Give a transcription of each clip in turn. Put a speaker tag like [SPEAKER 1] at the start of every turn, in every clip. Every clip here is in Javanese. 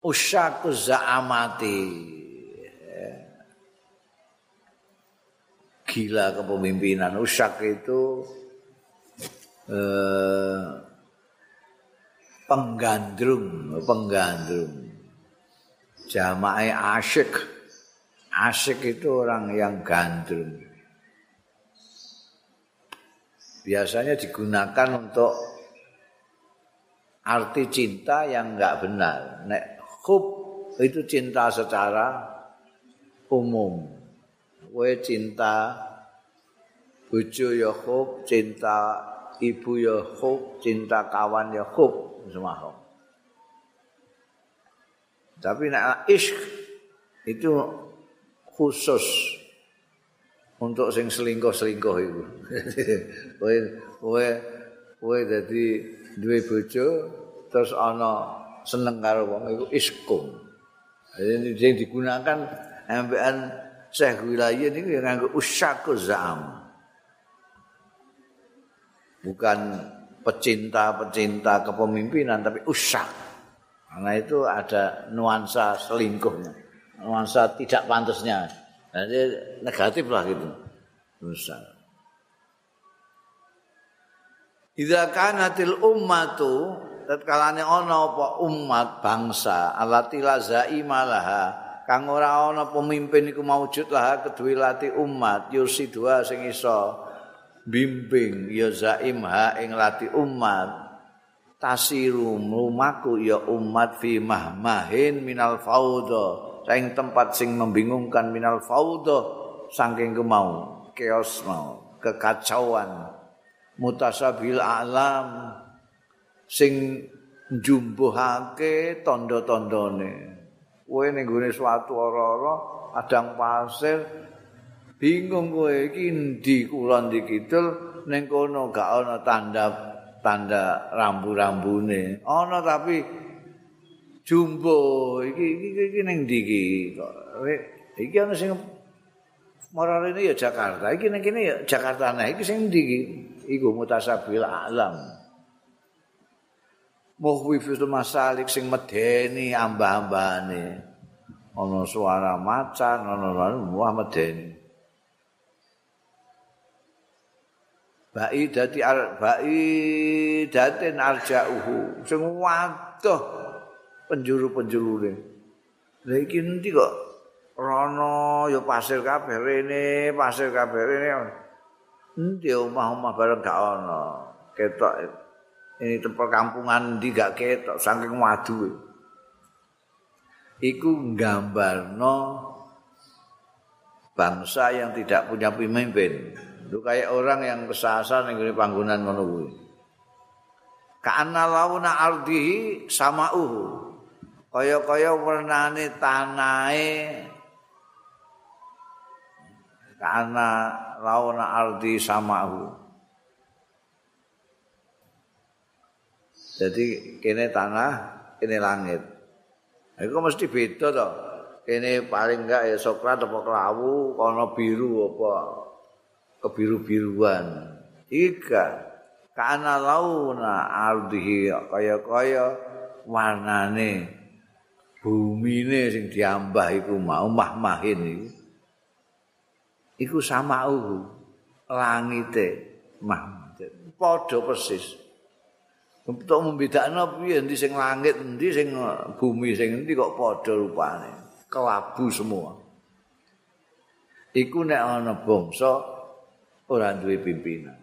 [SPEAKER 1] usyaku za'amati. Gila kepemimpinan. Usyak itu eh, penggandrung penggandrung. Jamaah asyik. Asyik itu orang yang gandrung. Biasanya digunakan untuk arti cinta yang enggak benar. Nek hub itu cinta secara umum. Kowe cinta bojo ya hub, cinta ibu ya hub, cinta kawan ya hub, semua Tapi nek isyk itu khusus untuk sing selingkuh-selingkuh itu. kowe kowe kowe dadi duwe bojo terus ana seneng karo wong iku iskum. Jadi sing digunakan ambekan Syekh Wilayah ini yang nganggo usyaku zam. Bukan pecinta-pecinta kepemimpinan tapi usyak. Karena itu ada nuansa selingkuhnya, nuansa tidak pantasnya. Jadi negatif lah gitu. Usyak. Idza kanatil ummatu tatkalane ana apa umat bangsa alati lazai malaha kang ora ana pemimpin iku maujud lah kedue lati umat yursi dua sing iso bimbing ya zaim ha ing lati umat. Tasiru lumaku ya umat fi mahmahin minal faudha saing tempat sing membingungkan minal faudha saking kemau chaos mau kekacauan. Mutasabil alam sing njumbuhake tanda-tandane. Kowe ning gone suatu ora-ora adang pasir bingung kowe iki ndi kulon ndi kidul ning kono gak ana tanda tanda rambu-rambune. Ana tapi jumbo iki iki iki ning ndi iki kok iki ana sing marane ya Jakarta iki ning kene ya Jakarta nah iki sing ndi iki iku mutasabil alam. Muhwifus masalik sing medeni ambah-ambane ana suara macan ana wah medeni. Bai dadi bai daten arjauhu. Sing waduh penjuru-penjurune lha iki endi kok? Rono ya pasir kabeh rene pasir kabeh rene. Endi omah-omah bareng gak ana ketok ini tempat kampungan di gak ketok saking wadu iku no bangsa yang tidak punya pemimpin. Itu kayak orang yang kesasar ning panggonan ngono kuwi. Kana launa ardihi samauhu. Kaya-kaya warnane tanahe. Kana launa ardi samauhu Jadi kene tanah, kene langit. Iku mesti beda to. Kene paling enggak ya sokrat apa kelawu, kono biru apa kebiru-biruan. Ika kana launa ardihi kaya-kaya warnane bumine sing diambah iku mau mahmahin iku. Iku sama langite mah padha persis. Untuk membedakno piye endi sing langit, endi sing bumi, sing endi kok padha rupane. Kelabu semua. Iku nek ana bangsa ora duwe pimpinan.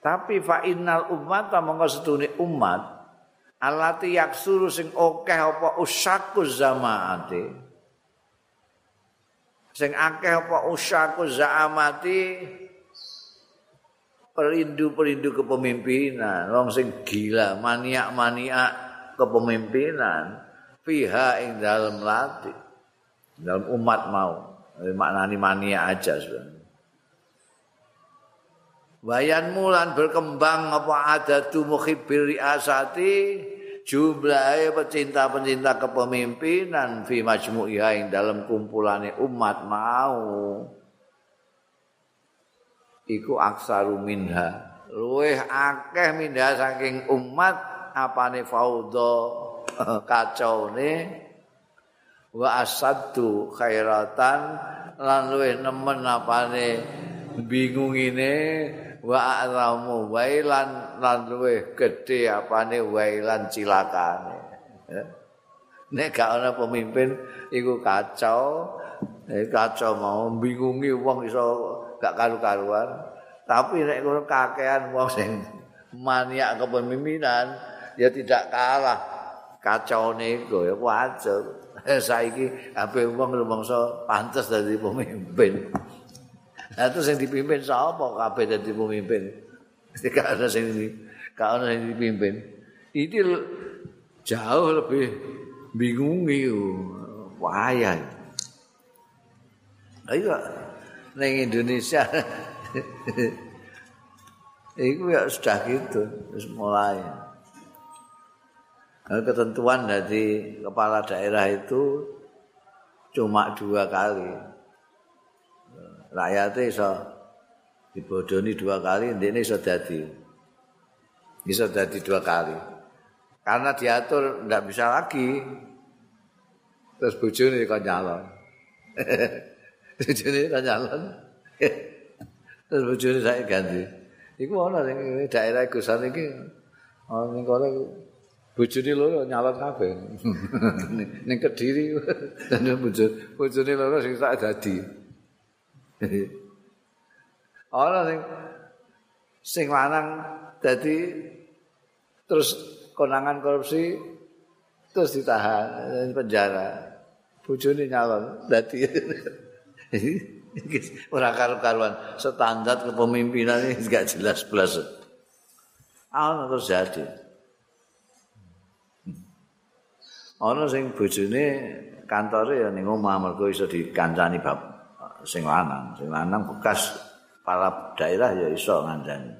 [SPEAKER 1] Tapi fa innal umat mongko setune umat alati yaksuru sing akeh apa usaku zamaate. Sing akeh apa usaku zamati perindu-perindu kepemimpinan, wong sing gila, maniak-maniak kepemimpinan. Fiha ing dalam lati. Dalam umat mau. Maknani mania aja sebenarnya. Wayan mulan berkembang apa ada tu mukhibir riasati? Jumlahnya pecinta-pecinta kepemimpinan fi majmu'iha ing dalam kumpulannya umat mau iku aksaru minha. Luweh akeh minha saking umat apane faudha kacaune wa asaddu khairatan lan luwih nemen apane bingungine wa a'lamu wailan lan luwih gedhe apane wailan cilakane. Nek gak ana pemimpin iku kacau. Nek kacau mau bingungi wong iso gak karu-karuan tapi nek ngono kakean wong sing maniak kepemimpinan ya tidak kalah kacau niku ya wajar saiki ape wong rumangsa pantes dadi pemimpin Nah, terus yang dipimpin sapa kabeh dadi pemimpin? Mesti gak ada sing gak ana sing dipimpin. Ini jauh lebih bingungi wayah. Ayo ning Indonesia Iku ya sudah gitu, terus mulai. Nah, ketentuan dari kepala daerah itu cuma dua kali. Rakyatnya iso dibodoni dua kali, ini iso jadi. Bisa jadi dua kali. Karena diatur tidak bisa lagi. Terus bojone kok nyalon. bojone kok nyalon. Terus bojone saya ganti. Iku ana ning daerah Gusan iki ana ning kono bojone loro nyalon kabeh. ning Kediri dan bojone bojone loro sing sak dadi. ana sing sing lanang dadi terus konangan korupsi terus ditahan di penjara. Bojone nyalon dadi ora karu-karuan standar kepemimpinan ini enggak jelas belas. Ana terus jadi. Ana sing bojone kantore ya ning omah mergo iso dikancani bab sing lanang, sing lanang bekas para daerah ya iso ngandani.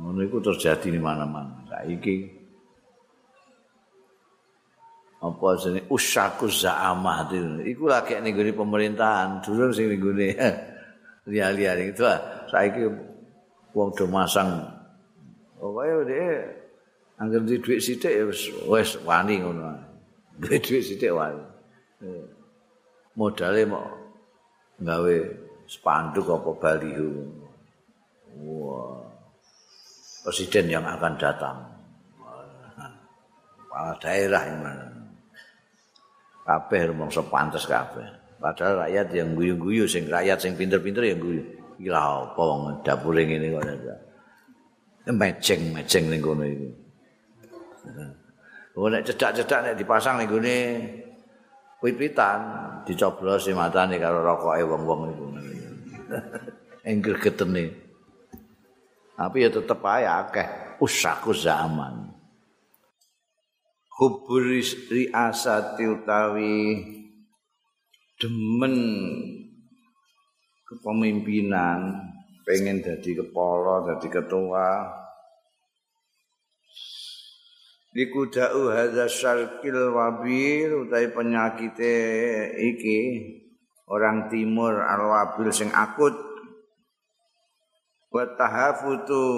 [SPEAKER 1] Ngono iku terjadi di mana-mana. Saiki apa jenenge? Usaku za'amah. Iku lagi ning pemerintahan. Durung sing ning gone liya-liya itu ah saiki wong do masang. Pokoke dhek anggere di dhuwit sithik ya wis wis wani ngono. Duwe dhuwit sithik wani. Modale mau gawe spanduk apa baliho. Wah. Presiden yang akan datang. Kepala daerah yang mana kabeh rumangsa pantes kabeh. Padahal rakyat yang guyu-guyu sing rakyat sing pinter-pinter yang guyu. Gila apa wong dapure ngene kok ada. Meceng-meceng ning kono iku. Oh nek cedak-cedak nek dipasang ning gone wit-witan dicoblosi matane karo rokoke wong-wong iku. Engger getene. Tapi ya tetep ae akeh usaku zaman. Hubur riasati utawi demen kepemimpinan pengen jadi kepala jadi ketua. Dikudau hadza syarkil wabil utawi penyakit iki orang timur al wabil sing akut. Wa tahafutu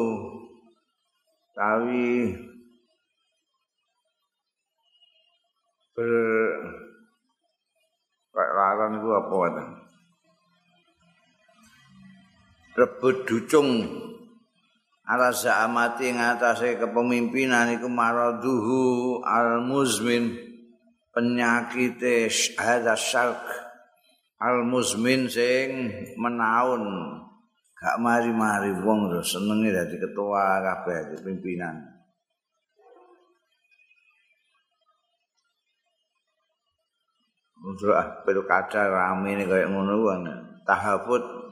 [SPEAKER 1] tawi ber kayak itu apa wadah rebut ducung. Ala za'amati ngatasi kepemimpinan iku maraduhu al muzmin penyakit hadha syark al muzmin sing menaun. Gak mari-mari wong senenge dadi ketua kabeh pimpinan Untuk ah pilkada rame ini kayak ngono kan. Tahafut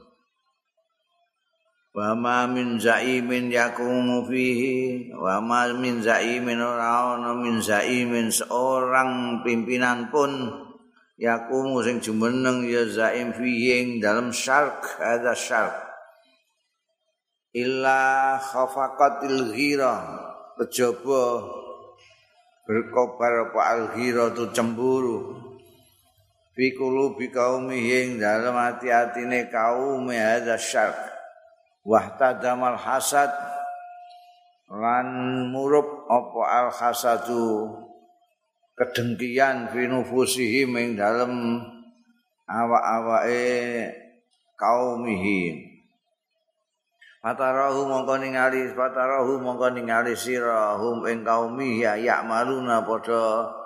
[SPEAKER 1] wa ma min zaimin yakumu fihi wa ma min zaimin ora ana min zaimin seorang pimpinan pun yakumu sing jumeneng ya zaim fihi dalam syark ada syark illa khafaqatil ghira kejaba berkobar apa al ghira tu cemburu fi qulubi qaumihim dalam hati-hatine kaum hadza syarq. Wahtadamal hasad lan murup apa al hasadu? Kedengkian fi nufusihim ing dalem awak-awake kaumihi. Fatarahu mongko ningali fatarahu mongko ningali sira hum ing kaumi ya ya'maluna padha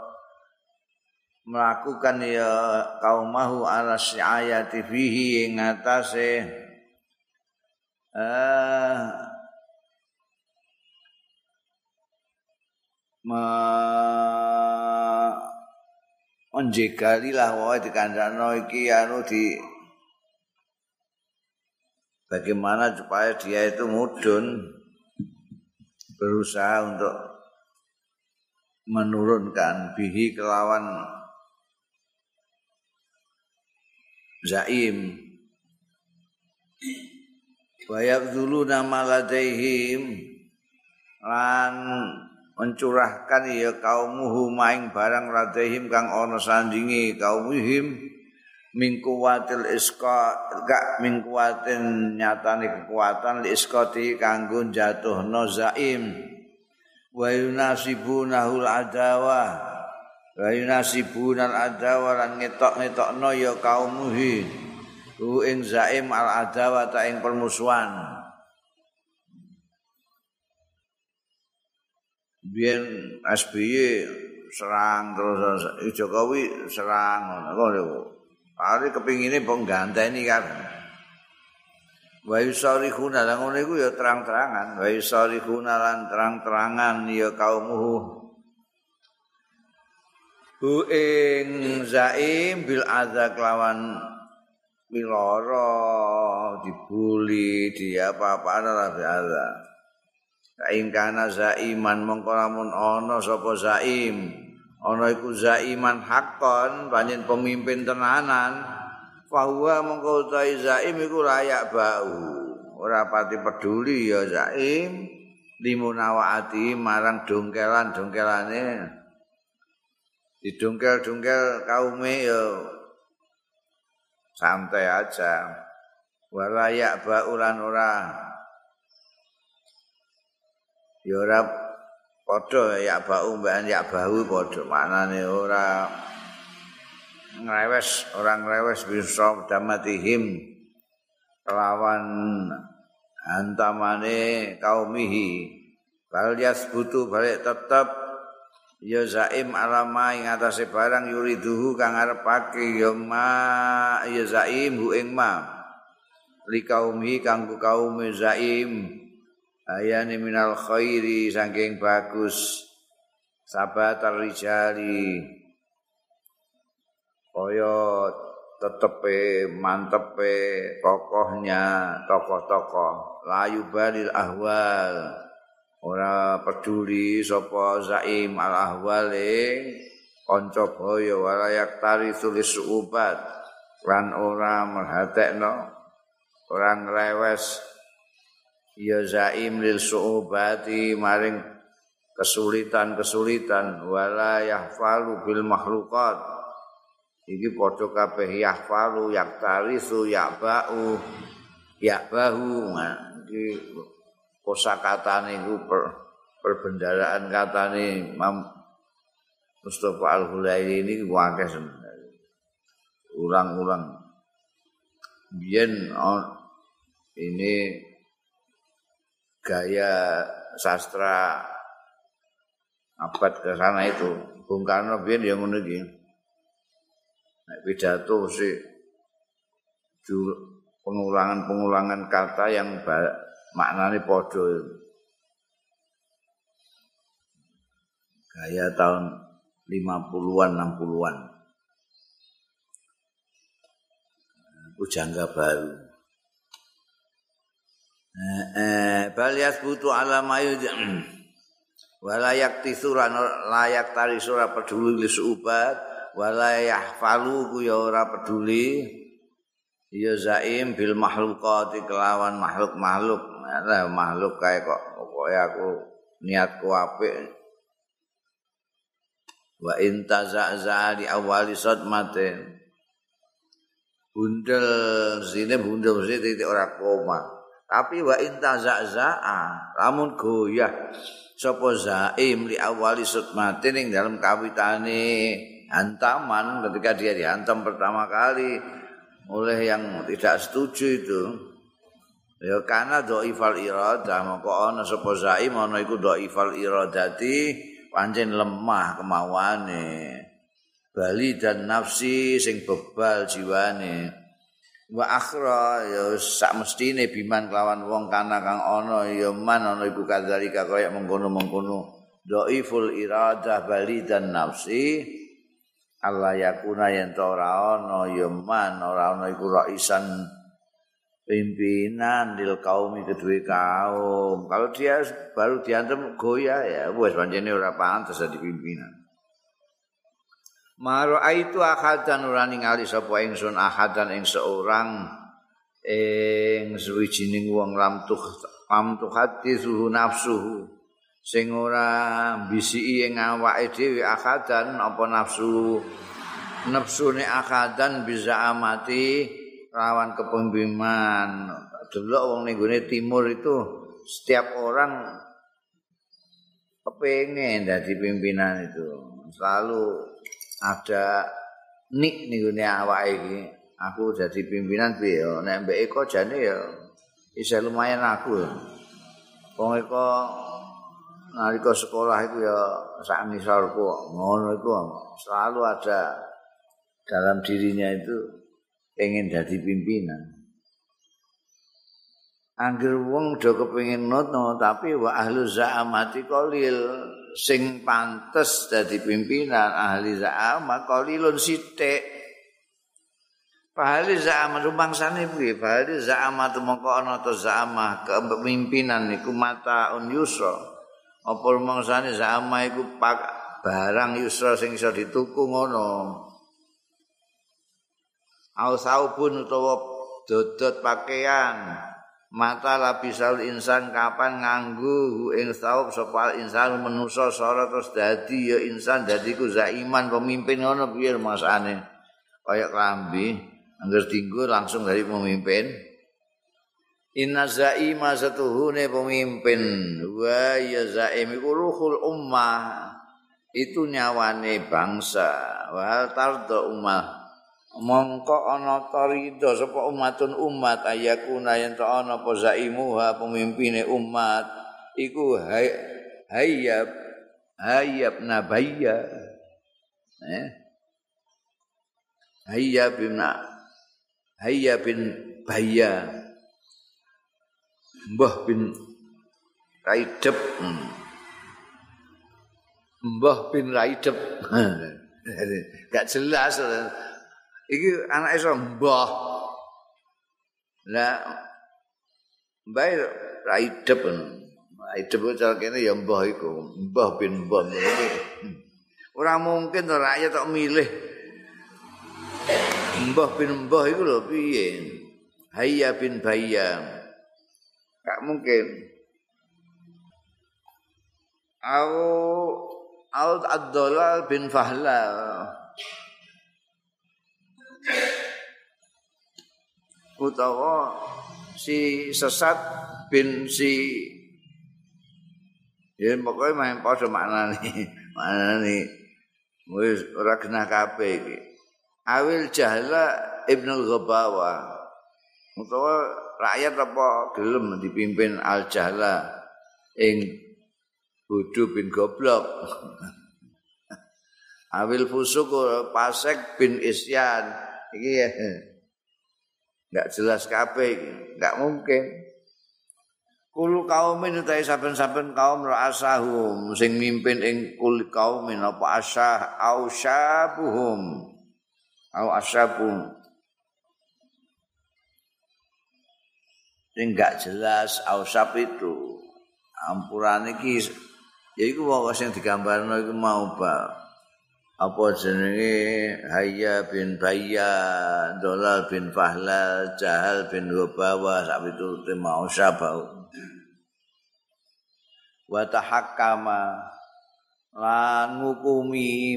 [SPEAKER 1] melakukan ya kaumahu ala syayati fihi ing atase eh ma menjegali lah wae dikandakno iki anu di bagaimana supaya dia itu mudun berusaha untuk menurunkan bihi kelawan zaim. Bayab dulu nama lan mencurahkan ya kaumuhu maing barang ladaihim kang ana sandingi kaumuhim min kuwatil iska gak min kuwatin nyatane kekuatan li iskati kanggo jatuhno zaim. Wa yunasibunahul adawa wa yunasibunal adawa lan ngetok-ngetokno ya kaumuhi ku ing zaim al adawa ta ing permusuhan biyen SBY serang terus Jokowi serang ngono Ari kepingine mbok ganteni kan. Wa yusarihuna lan ngono iku ya terang-terangan, wa yusarihuna lan terang-terangan ya kaumuhu. Hu ing zaim bil adza lawan miloro dibuli dia apa-apa ora biasa. Kain kana zaiman mongko lamun ana sapa zaim. Ana iku zaiman hakon panjen pemimpin tenanan. Bahwa mengko zaim iku layak bau. Ora pati peduli ya zaim. Limunawaati marang dongkelan-dongkelane didongkel-dongkel kaume ya santai aja. Walayak baulan ora. Ya ora padha ya bau mbakan ya bau padha. Manane ora ngrewes orang ngrewes bisa damatihim lawan antamane kaumihi. Bal yasbutu balik tetep ya zaim alama ing atase barang yuriduhu kang arepake ya ma ya zaim hu ing ma. Li kaumi kanggo kaum zaim. Ayani minal khairi saking bagus. Sabat rijali kaya tetepe mantepe kokohnya tokoh-tokoh. Layu balil ahwal ora peduli sapa zaim al ahwale kanca baya walayak tari tulis ubat lan ora merhatekno orang rewes ya zaim lil su'ubati maring kesulitan-kesulitan wala yahfalu bil makhlukat iki padha kabeh yahfalu yaktarisu yabau yabahu iki kosakatane iku per, perbendaraan katane Imam Mustafa Al-Hulaili ini wakil sebenarnya ulang-ulang biyen ini gaya sastra abad ke sana itu Bung Karno biyen yang iki. Nek pidato sih pengulangan-pengulangan kata yang maknanya padha. Gaya tahun 50-an 60-an Pujangga baru. Eh bal yasbutu ala mayu walayak tisuran layak tari sura peduli li subat walayah falu ku ya ora peduli. Ya zaim bil makhluqati kelawan makhluk-makhluk nah, makhluk kae kok. Pokoke aku niatku apik. Wa intaza di awali sadmatin. Bundel sini bundel sini titik ora koma. Tapi wa intaza'za'a lamun goyah sapa zaim li awali sutmatin ing dalam kawitane hantaman ketika dia dihantam pertama kali oleh yang tidak setuju itu ya karena dhaifal iradah moko ana sapa zaim ana iku dhaifal iradati pancen lemah kemauane. Bali dan nafsi sing bebal jiwane. Wa akhra ya sak mestine biman kelawan wong kana kang ana ya man ana iku kadzalika kaya mengkono-mengkono. Dhaiful iradah bali dan nafsi Allah yakuna ora ana ya man ora ana iku raisan pimpinan dil kaum kedua kaum. Kalau dia baru diantem goyah ya. Wes pancene ora pantes jadi pimpinan. Maro itu ahadan ora ningali sapa ingsun ahadan ing seorang ing suwijining wong lam tuh tuh hati suhu nafsuhu. Sing ora bisiki ing awake dhewe ahadan apa nafsu? Nafsune ahadan bisa amati lawan kepemimpinan delok wong ning timur itu setiap orang kepengen jadi pimpinan itu. Selalu ada nik nih gini awak ini aku jadi pimpinan bi yo nek mbak Eko jane ya bisa lumayan aku. Wong Eko nalika sekolah itu ya sak misalku ngono itu selalu ada dalam dirinya itu pengen jadi pimpinan Angger wong do kepengin noto tapi wa ahlu zaamati qalil sing pantes dadi pimpinan ahli zaama qalilun sithik Pahali za'ama rumangsane piye? Pahali za'ama tumangka ana ta za'ama kepemimpinan iku mata un yusra. Apa rumangsane za'ama iku barang yusra sing iso dituku ngono. Au saubun utawa dodot pakaian. mata lapisal insan kapan nganggu ing saub sapa insan manusa sora terus dadi ya insan dadi ku zaiman pemimpin ngono piye masane? Kaya klambi angger tinggu langsung dari pemimpin. Inna zaima satuhune pemimpin. Wa ya zaim iku ruhul ummah. Itu nyawane bangsa. Wa tardo ummah mongko ana tarida sapa umatun umat ayakuna yen ta ana apa zaimuha pemimpine umat iku hayyab hayyab nabaya eh? Hayyab bin hayyab bin baya mbah bin raidep mbah bin raidep gak jelas iki anak iso mbah. Lah mbah ra idep. Idep cara kene ya mbah iku. Mbah bin mbah ora mungkin to rakyat tok milih. Mbah bin mbah iku lho piye? Hayya bin bayya. Gak mungkin. Au au ad bin fahla utawa si sesat bin si ya pokoknya main padha maknane maknane wis ora kena kabeh iki. Awil jahla ibnu ghabawa utawa rakyat apa gelem dipimpin al jahla ing bodho bin goblok. Awil fusuk pasek bin isyan. Iki ya enggak jelas kabeh enggak mungkin. Kul kaumin utahe saben-saben kaum ra'asahum sing mimpin ing kul kaumin apa asah au syabuhum. Au asabum sing enggak jelas ausap itu. Ampuran iki ya iku wong sing digambarno iku mau ba apa jenenge? Hayya bin Bayya, Dolal bin Fahlal, Jahal bin Hubawa, sak itu mau sabau. Wa tahakkama lan ngukumi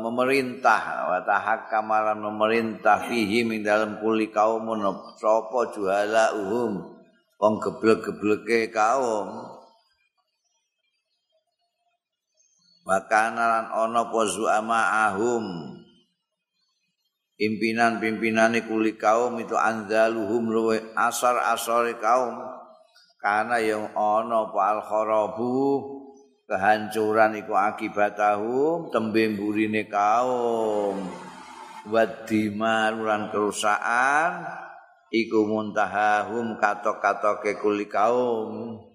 [SPEAKER 1] memerintah. Wa tahakkama memerintah fihi ing dalam kuli kaum sapa juhala uhum wong geblek-gebleke kaum Bakana lan ana apa zuama ahum pimpinan-pimpinane kuli kaum itu anzaluhum luwe asar-asare kaum. Karena yang ana apa al kharabu kehancuran iku akibatahum tembe mburine kaum. Wadima lan kerusakan iku muntahahum katok-katoke kuli kaum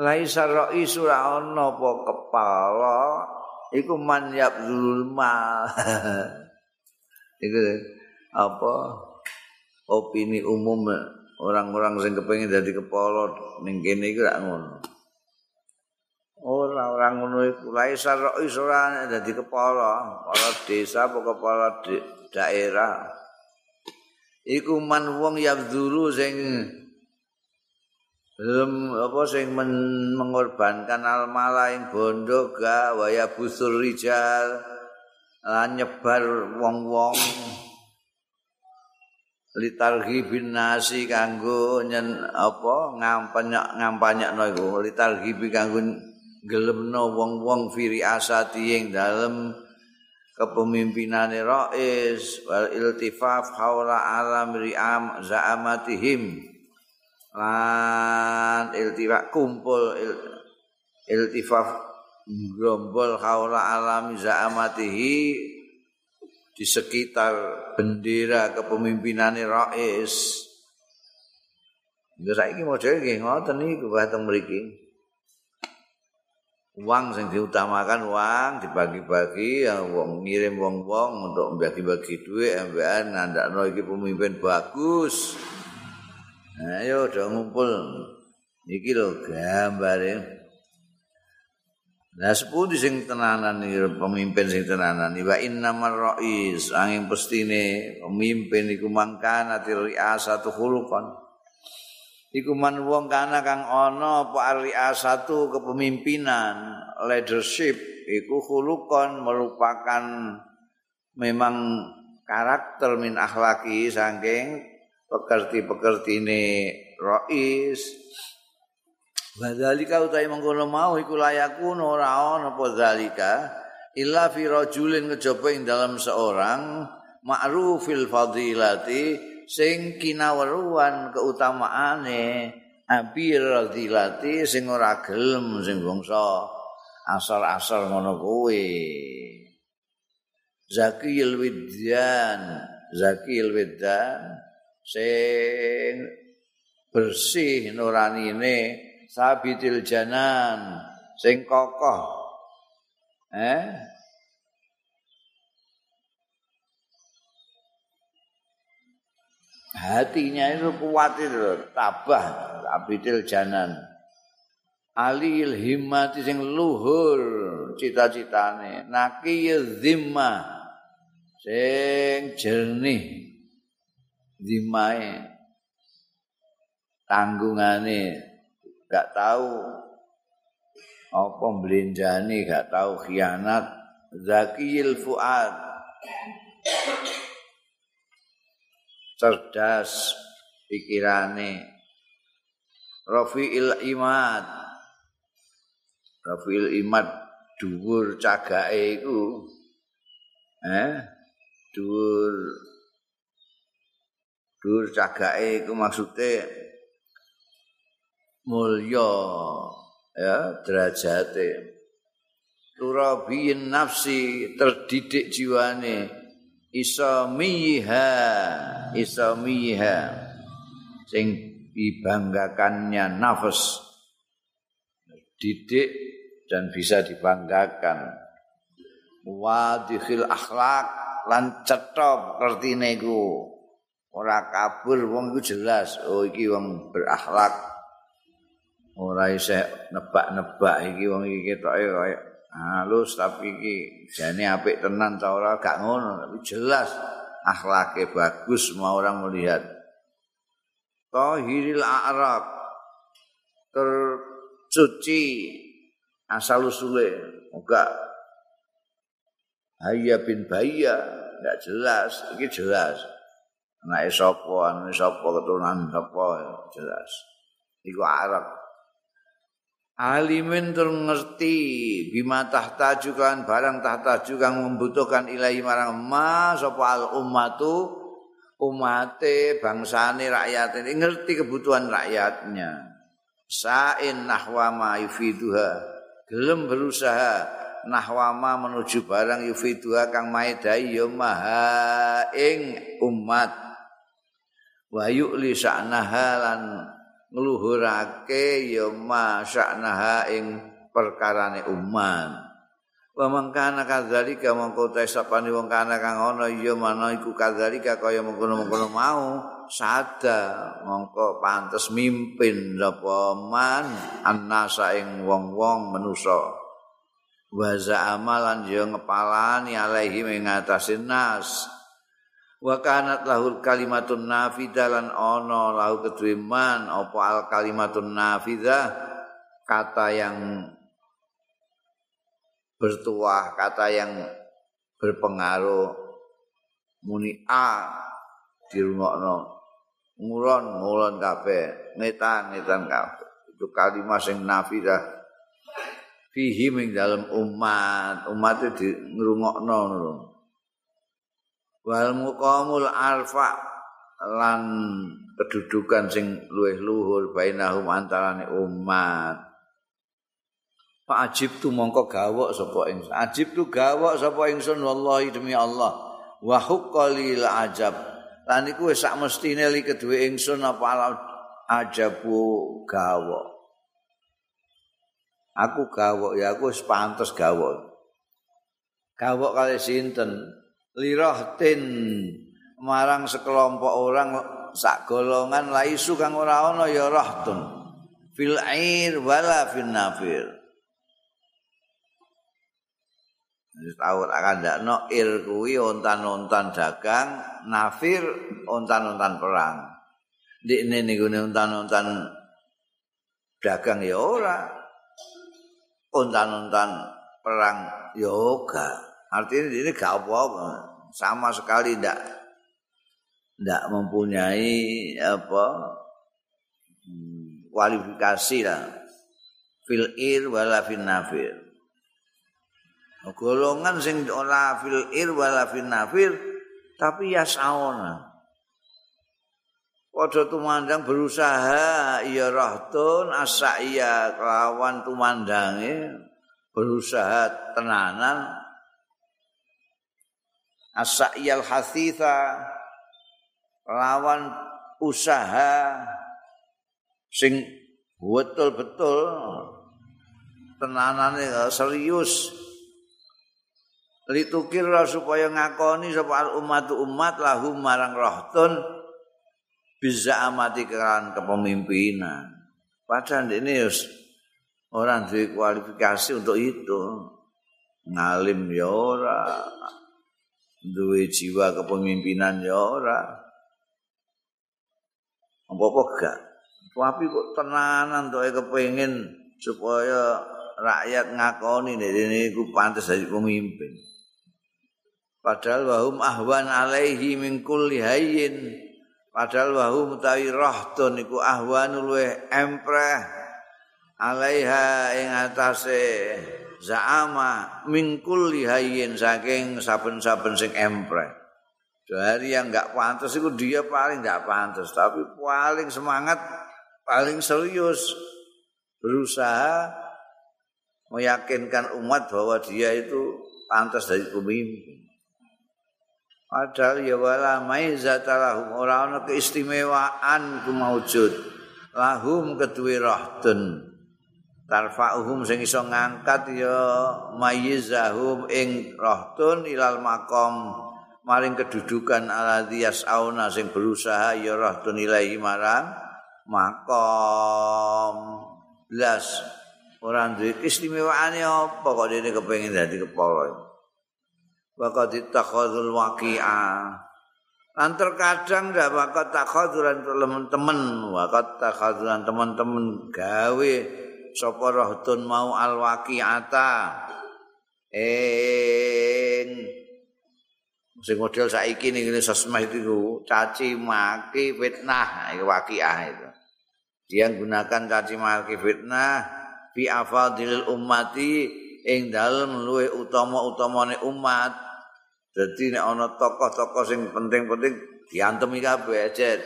[SPEAKER 1] laisa raisu ana apa kepala iku man yabzul mal iku apa? Opini umum orang-orang sing kepengin dadi kepala ning kene iku rak ngono. Ora orang ngono iku. Laisa rais ora dadi kepala, kepala desa apa kepala daerah. Iku man wong yabdzuru sing belum apa sing men, mengorbankan al ing bondo ga waya busur rijal lan nyebar wong-wong. Litarhi bin nasi kanggo nyen apa ngampanyak ngampanyakno iku. Litarhi kanggo gelemno wong-wong firi asati ing dalem kepemimpinane rais wal iltifaf haula alam ri'am za'amatihim lan iltifaf kumpul il, iltifaf grombol haula alam za'amatihi di sekitar bendera kepemimpinane rais Nggih saiki model nggih ngoten iki batang mriki. uang sing diutamakan uang dibagi-bagi yang wong ngirim wong-wong untuk bagi-bagi duit MBN nandakno iki pemimpin bagus. Ayo do ngumpul. Iki lho gambare. Nah sepundi sing tenanan iki pemimpin sing tenanan wa innamar rais angin pestine pemimpin iku mangkana riasatu khuluqan. iku man wong kana kang ana apa satu kepemimpinan leadership iku khulukon merupakan memang karakter min akhlaki saking pekerti-pekertine rais Wadzalika utai mengkono mau iku layaku ora ana apa zalika illa fi rajulin kejaba ing dalam seorang ma'rufil fadilati sing kinaweruan keutamaane abir radilati sing ora gelem sing bangsa asal-asal ngono kuwi. Zakiyul widyan zakiyul widyan sing bersih nuranine sabitil janan sing kokoh. Eh? Hatinya itu kuat itu tabah abidil janan alil himmati sing luhur cita-citane. Naki zimma sing jernih zimae tanggungane gak tahu. Apa mbelenjani gak tahu. Khianat. Zakil fuad. Cerdas pikirane. Rafi'il imad. Rafi'il imad dhuwur cagake iku. Eh? Dhuwur dhuwur cagake iku maksude mulya ya derajate. Turabiyin nafsi terdidik jiwane. Isamiha isamiha sing dibanggakannya nafas. Didik dan bisa dibanggakan. Wadihil akhlak lan cetop kertine iku ora kabur wong iku jelas oh iki wong berakhlak ora isih nebak-nebak iki wong iki ketoke kaya halus tapi iki jane apik tenan ta ora gak ngono tapi jelas akhlake bagus semua orang melihat tahiril a'rab tercuci asal usule muga Hayya bin Baya enggak jelas, iki jelas. Anake sapa, anake sapa keturunan sapa jelas. Iku Arab. Alimin tur ngerti bima tahta juga barang tahta juga membutuhkan ilahi marang ma sapa al ummatu umate bangsane rakyat ini ngerti kebutuhan rakyatnya sain nahwa ma yufiduha gelem berusaha nahwama menuju barang yufidua kang maedai ya maha ing umat wa yu'li sa'naha lan ngluhurake ya ma sa'naha ing perkarane umat. Wa mangkana kadzalika mongko ta sapane wong kana kang ana ya mana iku kadzalika kaya mengkono-mengkono mau sada mongko pantes mimpin sapa man annasa ing wong-wong manusa. Wa za'amalan yo ngepalani alaihi mengatasi nas wa kanat lahul kalimatun nafidah lan ono lahu kedwiman apa al kalimatun nafidah kata yang bertuah kata yang berpengaruh. Muni a dirungokno. Ngulon ngulon kabeh. Ngetan ngetan kabeh. Itu kalimat sing nafidah fihi ing dalam umat. Umat itu di ngrungokno ngono wal muqamul arfa lan kedudukan sing luwih luhur bainahum antarane umat Pak Ajib tu mongko gawok sapa ingsun. Ajib tu gawok sapa ingsun wallahi demi Allah. Wa huqqalil ajab. Lan iku wis sak mestine li kedue ingsun apa ajabu gawok. aku gawok ya aku wis pantes gawok gawok kali sinten lirahtin marang sekelompok orang sak golongan laisu kang ora ana ya rahtun fil air wala fil nafir Wis tau akan ndak no ir kuwi ontan-ontan dagang, nafir ontan-ontan perang. Ndikne niku ontan-ontan dagang ya ora, untan-untan perang yoga. Artinya ini gak apa-apa. Sama sekali tidak tidak mempunyai apa hmm, kualifikasi lah. Fil ir wala fil nafir. Golongan sing ora fil ir wala fil nafir tapi ya saona. Padha tumandang berusaha ya rahtun asa iya kelawan tumandange berusaha tenanan asa iyal hasitha lawan usaha sing betul-betul tenanane serius litukir supaya ngakoni sapa umat umat lahum marang rahtun bisa amati keran kepemimpinan. Padahal ini orang di kualifikasi untuk itu. Ngalim ya ora. Duwe jiwa kepemimpinan ya ora. Apa-apa gak. Tapi kok tenanan tuh kepengin supaya rakyat ngakoni ini ku pantas jadi pemimpin. Padahal wahum ahwan alaihi min kulli hayyin. Padahal wahu mutawi rahtun iku ahwanul we empreh alaiha ing atase zaama mingkul lihayin saking saben-saben sing empreh. Dari yang enggak pantas itu dia paling enggak pantas, tapi paling semangat, paling serius berusaha meyakinkan umat bahwa dia itu pantas dari pemimpin. Padahal ya wala maizata ora ana keistimewaan ku maujud. Lahum kedue rahdun. Tarfa'uhum sing iso ngangkat ya mayizahum ing rahdun ilal makom maring kedudukan aladhi yas'auna sing berusaha ya rahdun ilahi marang makom. Belas orang duwe keistimewaane apa kok dene kepengin dadi kepala. Waqad ittakhadzul waqi'a. Lan terkadang ndak waqad takhadzuran teman-teman, waqad takhadzuran teman-teman gawe sapa rahdun mau al waqi'ata. Eh bullying sing model saiki ning sosmed itu caci maki fitnah iki waqiah itu. Dia gunakan caci maki fitnah fi afadil ummati ing dalem luwe utama-utamane umat. Dadi nek ana tokoh-tokoh sing penting-penting diantemi kabeh jet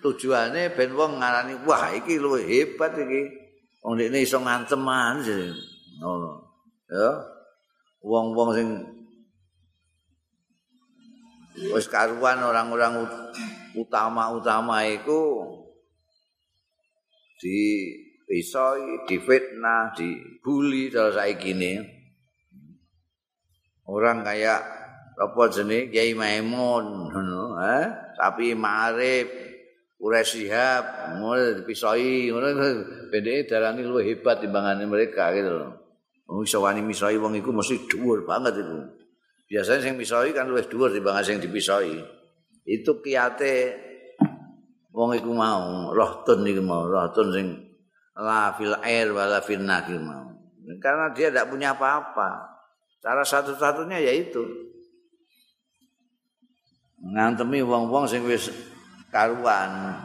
[SPEAKER 1] tujuane ben wong ngarani wah iki luwe hebat iki wong dekne iso nganteman ngono ya wong-wong sing wis karuan orang-orang utama-utama iku di pisoi, difitnah, dibully kalau saiki ini. Orang kayak apa jenis Kiai Maimun, eh? tapi Marif, Ure Sihab, mulai dipisoi, bedanya darah ini lebih hebat timbangan mereka gitu loh. Wong iso wani misoi wong iku mesti dhuwur banget iku. Biasanya sing misoi kan luwih dhuwur timbang sing dipisoi. Itu kiate wong iku mau, rohtun iku mau, rohtun sing la fil air wala fil mau. Karena dia tidak punya apa-apa. Cara satu-satunya yaitu ngantemi wong-wong sing wis karuan.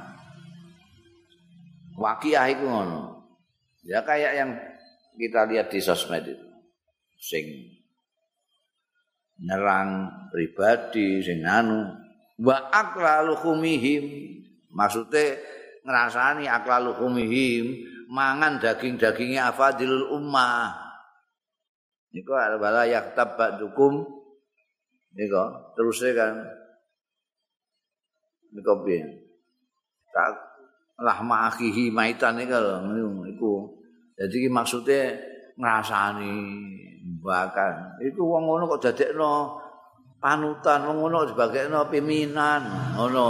[SPEAKER 1] Wakiah iku ngono. Ya kayak yang kita lihat di sosmed itu. Sing nyerang pribadi sing anu wa aklalu humihim. Maksudnya ngerasani aklalu humihim. Mangan daging-dagingnya afadilul ummah. Niku bala yaktab ba'dukum. Niku terusnya kan niku piye? Tak lahma akhihi maitan niku niku Jadi maksudnya ngrasani bahkan. Itu wong ngono kok dadekno panutan wong ngono dibagekno piminan ngono.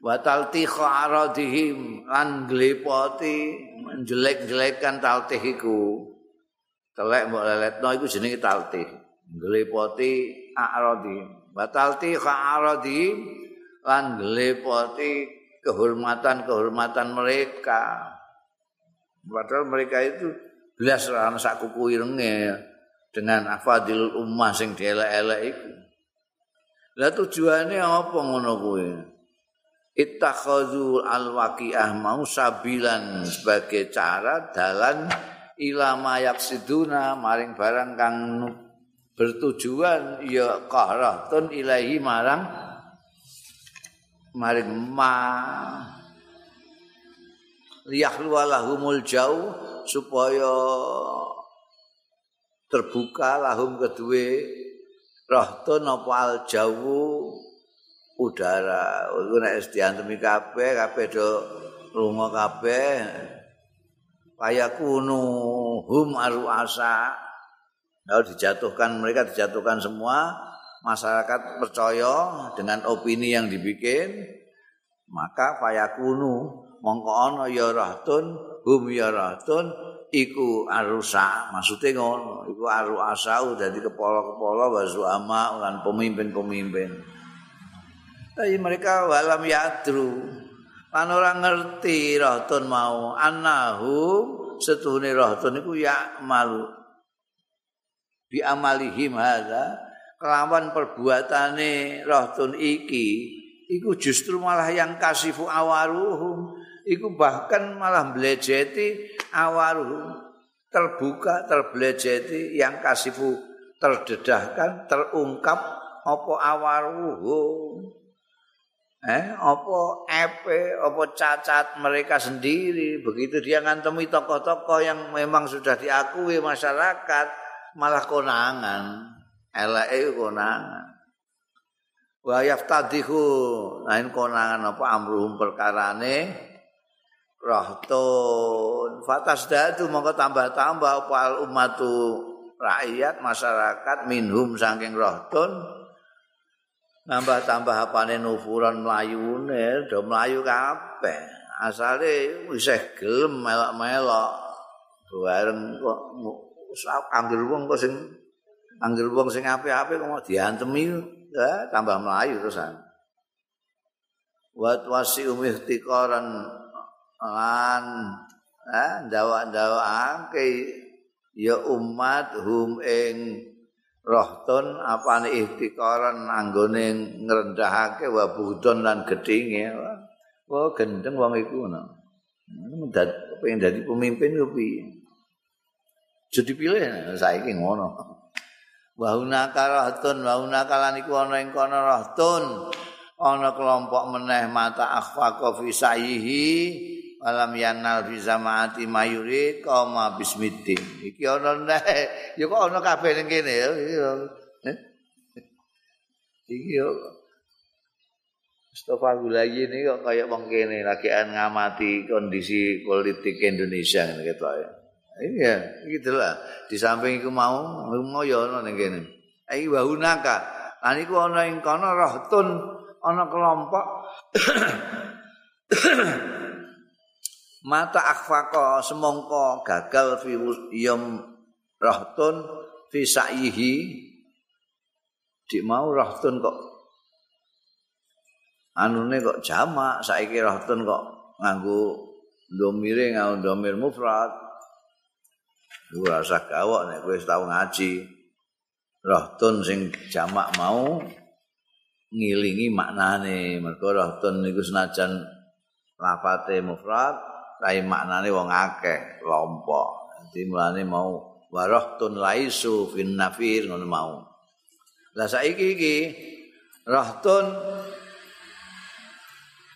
[SPEAKER 1] Wa taltikha aradihim lan glepoti menjelek-jelekan taltih iku. Telek mbok leletno iku jenenge taltih. Glepoti aradihim wa taltikha aradihim lan glepoti kehormatan-kehormatan mereka Padahal mereka itu belas ana sak kuku irenge dengan afadil ummah sing dielek-elek iku. Lah tujuane apa ngono kuwi? Ittakhadhu al-waqi'ah mau sabilan sebagai cara dalan ilama yaksiduna maring barang kang bertujuan ya qahratun ilahi marang maring ma liyahlu lahumul jauh supaya terbuka lahum kedue rahtun apa al jauh udara. Iku nek diantemi kabeh kabeh do lunga kabeh. Kaya kunu hum aruasa lalu dijatuhkan mereka dijatuhkan semua. Masyarakat percaya dengan opini yang dibikin. Maka fayakunu mongko ana ya rahtun hum ya rahtun iku arusa. Maksude ngono iku arusa dadi kepala-kepala wa zuama lan pemimpin-pemimpin. Tapi mereka walam yadru. Lan ora ngerti rahtun mau. Annahu setuhune rahtun iku ya malu bi amalihim hadza kelawan perbuatane rahtun iki iku justru malah yang kasifu awaruhum iku bahkan malah blejeti awaruh terbuka terbelejeti yang kasifu terdedahkan terungkap apa awaruh eh apa epe apa cacat mereka sendiri? Begitu dia ngantemi tokoh-tokoh yang memang sudah diakui masyarakat malah konangan. Eleke konangan. Wa yaftadihu lain konangan apa amruhum perkarane rahtun fatasdatu mongko tambah-tambah wal ummatu rakyat masyarakat minhum saking rahtun nambah-tambah apane nufuran mlayune do mlayu kabeh. Asale wis gelem melok-melok bareng kok anggere wong kok sing anggere wong sing apik-apik kok diantemi ya tambah mlayu terusan. Wa wasi umihtiqaran lan eh ndawak-ndawake ya umat hum ing rohtun apane ihtikaran anggone ngrendahake wa budon lan gedhinge. Wah gendeng wong iku ngono. Pengen dadi pemimpin yo piye jadi pilih saiki ngono. Wa hunaka rohtun wa hunaka lan iku ana ing kono rohtun ana kelompok meneh mata akhfaqa fi sayihi alam yanal fi zamaati mayuri koma bismiddin. Iki ana nek ya kok ana kabeh ning kene ya iki yo Mustafa Gulayi ini kok kayak wong kene lagi ngamati kondisi politik Indonesia ngene gitu ya. Iya, gitu lah. Di samping iku mau mau ya ana ning kene. Ai wa hunaka. Lan iku ana ing kono rahtun ana kelompok mata akhfaqa semongko gagal fi yom rahtun fi sa'ihi dik mau rahtun kok anune kok jamak saiki rahtun kok nganggo domire nganggo domir mufrad ora usah gawok nek kowe tau ngaji. Rahtun sing jamak mau ngilingi maknane. Mergo rahtun niku senajan lafate mufrad kai maknane wong akeh kelompok dadi mulane mau warahtun laisu fin nafir ngono mau. Lah saiki iki rahtun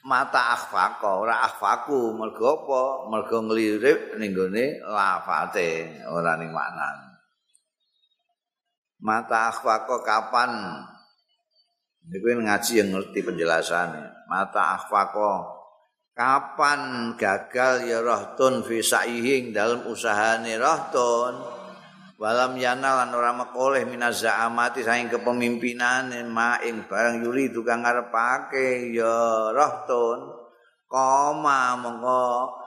[SPEAKER 1] mata akhfaqa ora akhfaku mergo apa? Mergo nglirik ning gone lafate ora ning maknane. Mata akhfaqa kapan? Niku ngaji yang ngerti penjelasannya mata akhfaqa kapan gagal ya rahtun fi saihing dalam usahane rahtun walam yana lan ora mekoleh minaza amati saing kepemimpinan ma ing barang yuri tukang ngarepake. Ya rahtun koma mongko.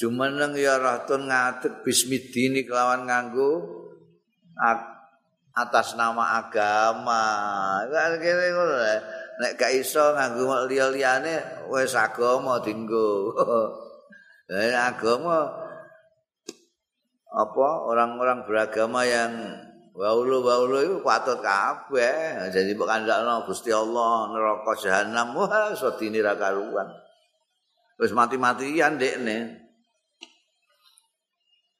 [SPEAKER 1] Jumeneng ya rahtun ngadeg bismidini kelawan nganggo atas nama agama. Kene ngono nek gak iso nganggo liya-liyane wis agama dinggo. Agama apa orang-orang beragama yang waulu-waulu itu patut kabeh. Jadi mbok kandakno Gusti Allah neraka jahanam wah iso dinira karuan. Wis mati-matian dekne.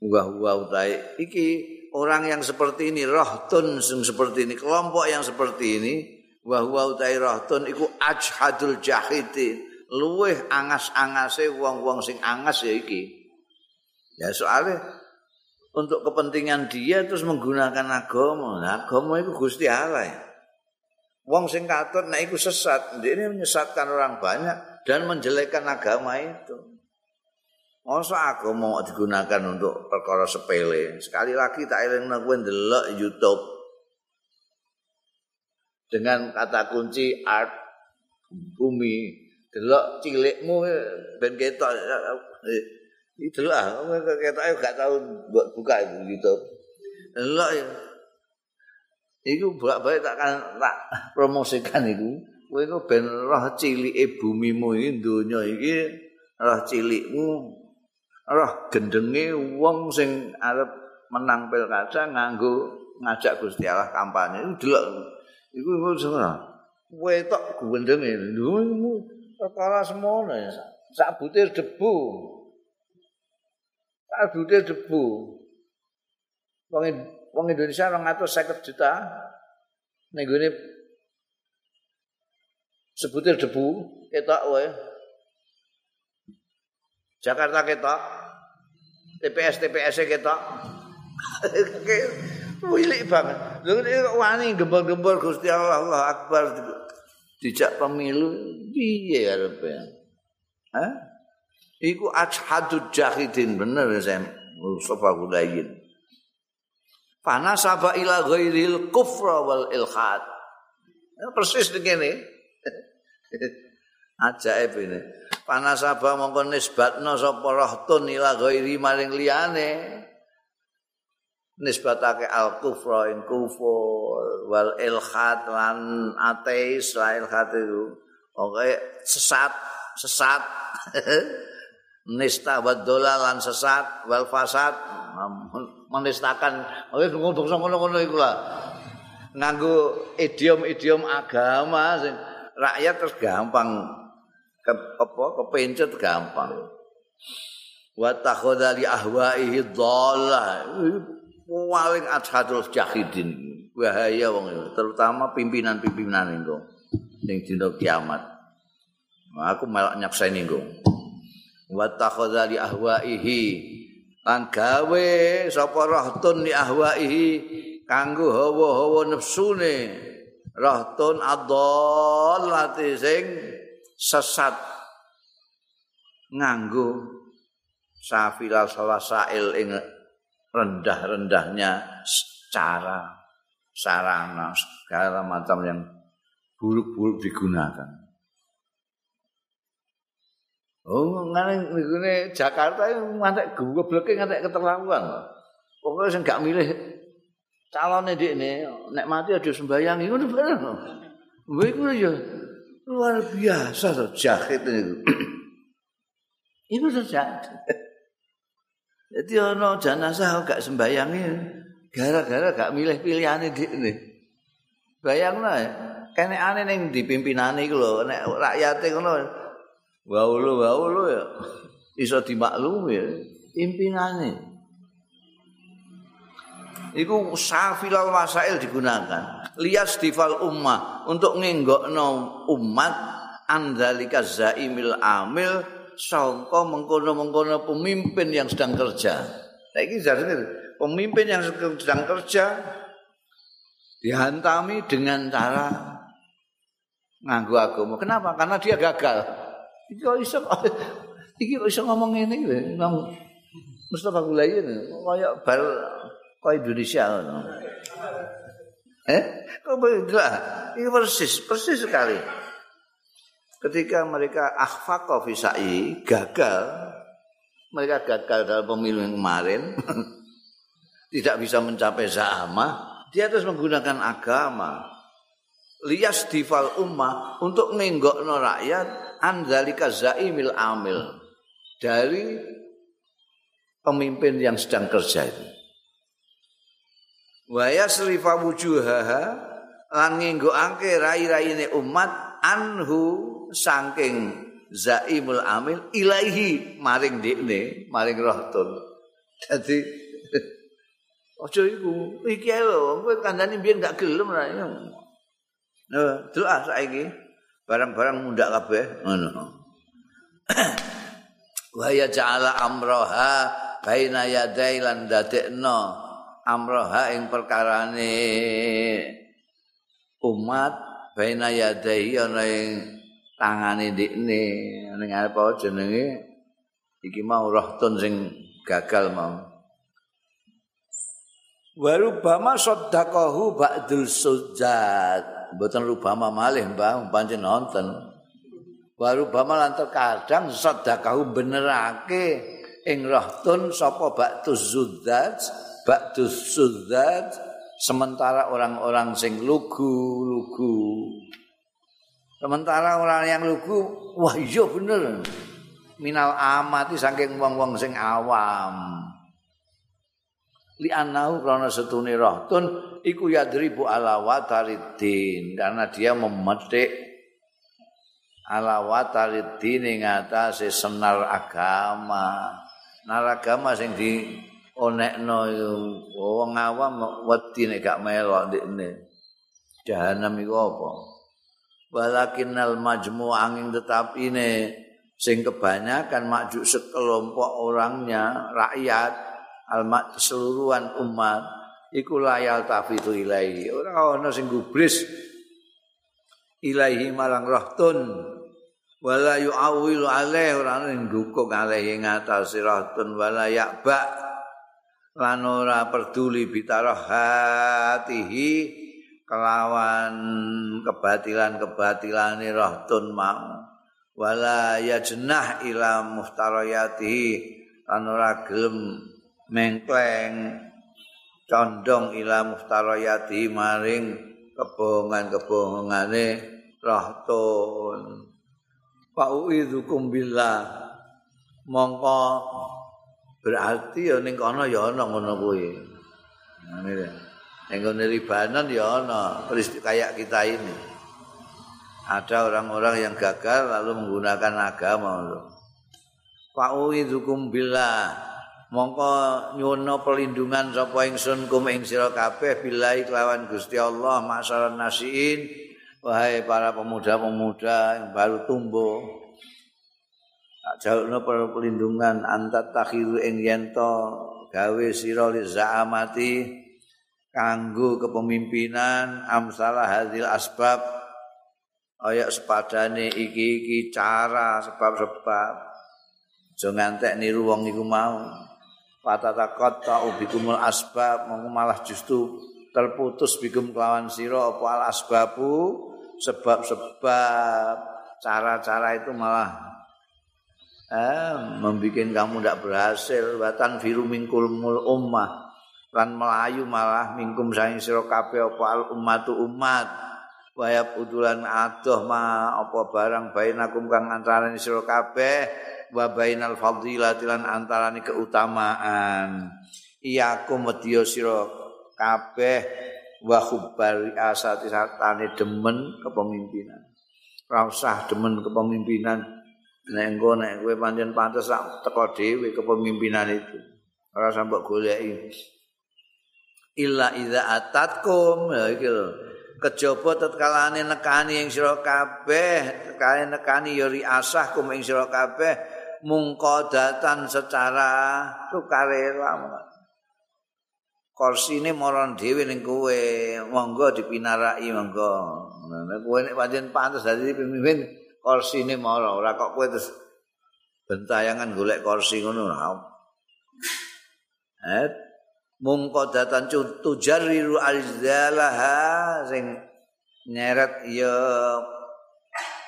[SPEAKER 1] Wah-wah utahe iki orang yang seperti ini, rohtun seperti ini, kelompok yang seperti ini, wa huwa utairahtun iku ajhadul jahidin luweh angas-angase wong-wong sing angas ya iki ya soalnya untuk kepentingan dia terus menggunakan agama nah, agama itu Gusti Allah ya. wong sing katut nek iku sesat ini menyesatkan orang banyak dan menjelekkan agama itu Masa agama mau digunakan untuk perkara sepele. Sekali lagi tak eling nang ndelok YouTube. dengan kata kunci art bumi delok cilikmu ben ketok itu lah ketok gak tahu buat buka itu gitu delok Iku bolak-balik tak tak promosikan iku. Kowe iku ben roh cilike bumimu iki donya iki roh cilikmu roh gendenge wong sing arep menang pilkada nganggo ngajak Gusti Allah kampanye. Delok Iku iku semua. Wetok gendenge lho perkara semono ya. Sak butir debu. Butir debu. Wong wong Indonesia 250 juta ning gone sebutir debu ketok wae. Jakarta ketok. TPS TPS ketok. Wilik banget. Lha kok wani gembor-gembor Gusti Allah, Allah Akbar dijak pemilu piye arepe? Hah? Iku ajhadud jahidin bener saya Mustafa Gudayin. Fana saba ila ghairil kufra wal ilhad. Ya, persis begini. Ajaib ini. Fana saba mongko nisbatno sapa rahtun ila ghairi maring liyane. nisbatake al kufra in kufur wal ilhad lan ateis la ilhad itu oke sesat sesat nista wa lan sesat wal fasad. Oleh ngomong ngono-ngono iku lah. Nganggo idiom-idiom agama sing rakyat terus gampang. Ke, apa kepencet gampang. Wa takhadha li ahwaihi dhalla paling adhadul jahidin. Bahaya wong terutama pimpinan-pimpinan engko ning dina kiamat. Aku melok nyakseni engko wa takhadha li ahwaihi. Lan gawe sapa rahtun li ahwaihi kanggo hawa-hawa nepsune. Rahtun adallati sing sesat. Nganggo safilal salasail ing rendah-rendahnya cara sarana segala macam yang buruk-buruk digunakan. Oh, ngene ngene Jakarta iki mantek gobleke ngantek keterlaluan. Pokoke sing gak milih calone ndekne nek mati aja sembayang iku bener. Kuwi iku ya luar biasa to jahit niku. Iku terjadi. Jadi ana jenazah gak sembayang gara-gara gak milih pilihane ndekne. Bayangno ya, kene ane ning dipimpinane iku lho, nek rakyate ngono. Waulu waulu ya iso dimaklumi ya pimpinane. Iku safilal wasail digunakan. Lias difal ummah untuk ngenggokno umat andalika zaimil amil sangka mengkono-mengkono pemimpin yang sedang kerja. Saiki jarene pemimpin yang sedang kerja dihantami dengan cara nganggo agama. Kenapa? Karena dia gagal. Iki kok iso iki kok iso ngomong ngene iki nang Mustafa Gulayen kaya bal kaya Indonesia ngono. Eh? Kok beda? Ini persis, persis sekali. Ketika mereka akhfaqa fi sa'i, gagal, mereka gagal dalam pemilu yang kemarin, tidak bisa mencapai za'ama, dia terus menggunakan agama. Lias difal ummah untuk nenggokno rakyat anzalika zaimil amil dari pemimpin yang sedang kerja itu. Wa yasrifa wujuhaha lan ngenggoake rai-raine umat anhu saking zaimul amil ilaihi maring dekne maring rohtun. Dadi aja iku iki lho kowe kandhane biyen gak gelem ra. Nah, delok saiki barang-barang mundak kabeh ngono. Wa ya ja'ala amroha baina yadai lan dadekno amroha ing perkarane umat baina yadai ana ing tangane ndikne ning apa jenenge iki mau rohtun sing gagal mau Warubama soddaqahu ba'dul sujad. Mboten rubama malih Mbah pancen nonton. Warubama lan terkadang soddaqahu benerake ing rohtun sapa ba'dul sujad, ba'dul sujad sementara orang-orang sing lugu-lugu. Sementara orang yang lugu, wah iya bener. Minal amati saking wong-wong sing awam. li anahu krana setune rahtun iku yadribu ala wataridin karena dia memetik ala wataridin ing atase senar agama. Nar agama sing di onekno wong awam wedi nek gak melok ndekne. Jahanam iku apa? Walakinnal majmu angin tetapi ne sing kebanyakan majuk sekelompok orangnya rakyat almat keseluruhan umat iku layal tafitu ilaihi. Ora ana sing gubris ilaihi marang rahtun wala yu'awilu alaih ora ana sing dukung alaih ing atas rahtun wala ya'ba lan ora peduli bitarahatihi kelawan kebatilan-kebatilane rahtun mau. Wala yajnah ila muhtarayatihi lan ora gelem mengkleng condong ila muftarayati maring kebohongan-kebohongane rahtun fa uidzukum billah. Mongko berarti ya ning kono ya ana ngono kuwi. Ngene ning Libanon ya ana kayak kita ini. Ada orang-orang yang gagal lalu menggunakan agama. Fa'uidzukum billah mongko nyuwun pelindungan sapa ingsun kum ing sira kabeh billahi kelawan Gusti Allah masalah nasiin wahai para pemuda-pemuda yang baru tumbuh. Jauhno pelindungan antat takhiru ing yento gawe sira li kanggo kepemimpinan amsalah hadil asbab ayak sepadane iki-iki cara sebab-sebab. Aja ngantek niru wong iku mau patatakot ta ubikumul asbab mau malah justru terputus bikum kelawan sira apa al asbabu sebab-sebab. Cara-cara itu malah eh, membuat kamu tidak berhasil. Watan firu mingkul mul ummah lan melayu malah mingkum saing sira kabeh apa al ummatu umat wayab udulan adoh ma apa barang bainakum kang antarané sira kabeh wa bainal fadilati lan antarane keutamaan. Iyakum wedya sira kabeh wa khubbari asati satane demen kepemimpinan. Ora usah demen kepemimpinan. Nek engko nek kowe pancen pantes sak teko dhewe kepemimpinan itu. Ora sampe goleki. Illa idza atatkum. Ya iki lho. Kejaba tetkalane nekani ing sira kabeh. Tekalane nekani ya riasah kum ing sira kabeh mungkodatan secara sukarela. Kursi ini moron dewi ning kowe monggo dipinarai monggo. Nah kowe nek pancen pantes dadi pemimpin kursi ini moro ora kok kowe terus bentayangan golek kursi ngono eh mungkodatan tujarriru alzalaha sing nyeret ya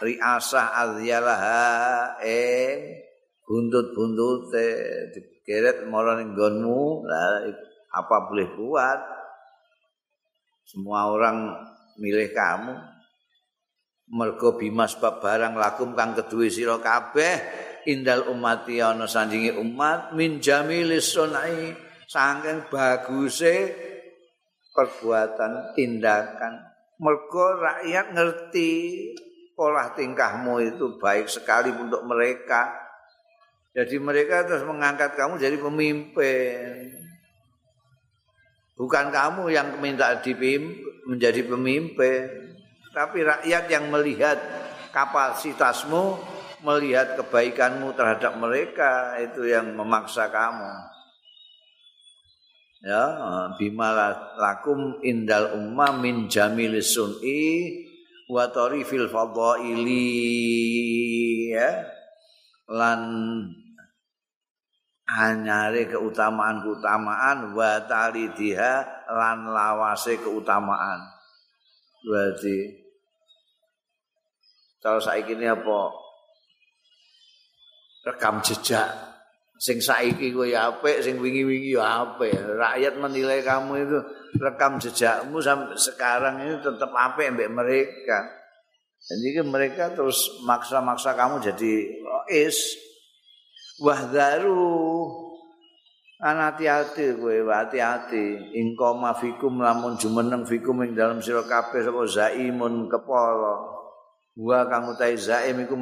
[SPEAKER 1] riasah azyalaha eh buntut-buntute digeret marang ning nggonmu apa boleh buat? Semua orang milih kamu. Mergo bimas bab barang lakum kang keduwe sira kabeh indal umati ana sandingi umat min jamilis sunai saking baguse perbuatan tindakan. Mergo rakyat ngerti pola tingkahmu itu baik sekali untuk mereka Jadi mereka terus mengangkat kamu jadi pemimpin. Bukan kamu yang minta dipim menjadi pemimpin, tapi rakyat yang melihat kapasitasmu, melihat kebaikanmu terhadap mereka itu yang memaksa kamu. Ya, bima lakum indal umma min jamilis sun'i wa tarifil fadhaili ya. Lan anyare keutamaan-keutamaan wa talidiha lan lawase keutamaan. Berarti kalau saiki ini apa? Rekam jejak. Sing saiki kowe apik, sing wingi-wingi ya apik. Rakyat menilai kamu itu rekam jejakmu sampai sekarang ini tetap apik mbek mereka. Jadi mereka terus maksa-maksa kamu jadi is wahdaru. An hati-hati kowe hati-hati. Ingko mafikum lamun jumeneng fikum ing dalam sira kabeh sapa zaimun kepala. Wa kang utahe zaim iku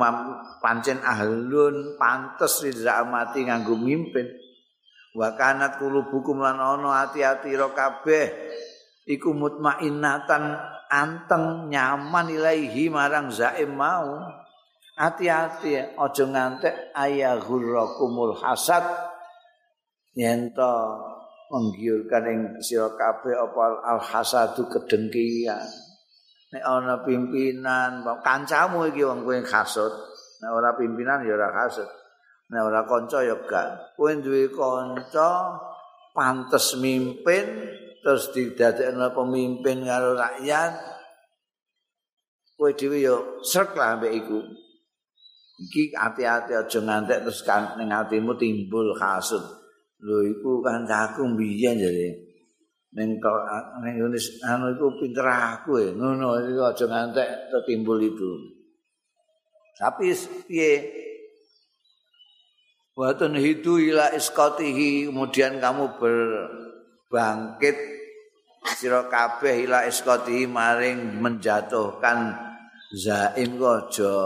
[SPEAKER 1] pancen ahlun pantes mati nganggo mimpin. Wa kanat kulubukum lan ana hati-hati ro kabeh. Iku mutmainnatan anteng nyaman ilaihi marang zaim mau hati-hati aja ngantek ayaghurrakumul hasad. Yen to menggiurkan ing sira kabeh apa al hasadu kedengkian. Nek ana pimpinan kancamu iki wong kowe hasud. Nek ora pimpinan ya ora hasud. Nek ora kanca ya gak. Kowe duwe kanca pantes mimpin terus didadekno pemimpin karo rakyat. Kowe dhewe ya srek lah mbek iku iki hati-hati aja ngantek terus kan ning atimu timbul hasud lho iku kan aku mbiyen jare. Ning ning anu iku pinter aku e. Ngono iki aja ngantek timbul itu. Tapi piye? Wa tunhidu ila isqatihi kemudian kamu berbangkit sira kabeh ila isqatihi maring menjatuhkan zaim aja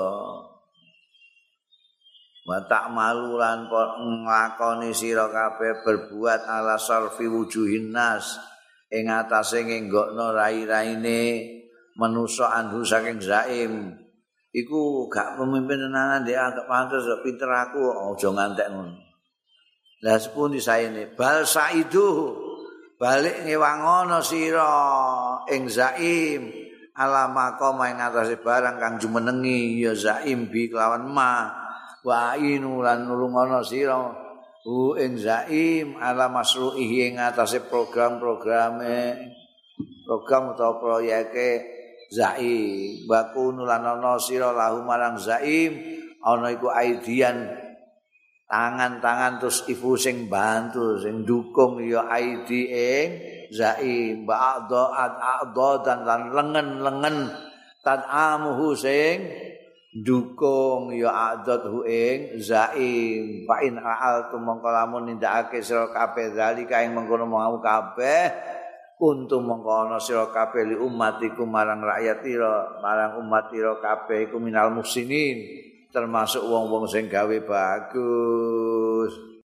[SPEAKER 1] wa ta'malu lan nglakoni sira kabeh berbuat ala sarfi wujuhin nas ing atase ngenggokno rai-raine manusa anhu saking zaim. Iku gak pemimpin tenanan dia agak pantes pinter aku aja ngantek ngono. Lah sepun disaene bal saidu balik ngewangono sira ing zaim. Ala maqama ing atase barang kang jumenengi ya zaim bi kelawan ma wa inu lan nulungono sira. Hu ing zaim ala masruhi ing atase program-programe. Program utawa proyeke zaim. Wa kunu lan ana sira lahu marang zaim ana iku aidian tangan-tangan terus ibu sing bantu sing dukung ya aidi ing zaim. Ba'dha adha dan lan lengen-lengen tan amuhu sing dukung ya adat hu ing zaim. Fa in aal tumangka lamun nindakake sira kabeh zalika ing mengkono mau kabeh. Kuntu mengkono sira kabeh li ummatiku marang rakyat ira marang umat ira kabeh iku minal muslimin termasuk wong-wong sing gawe bagus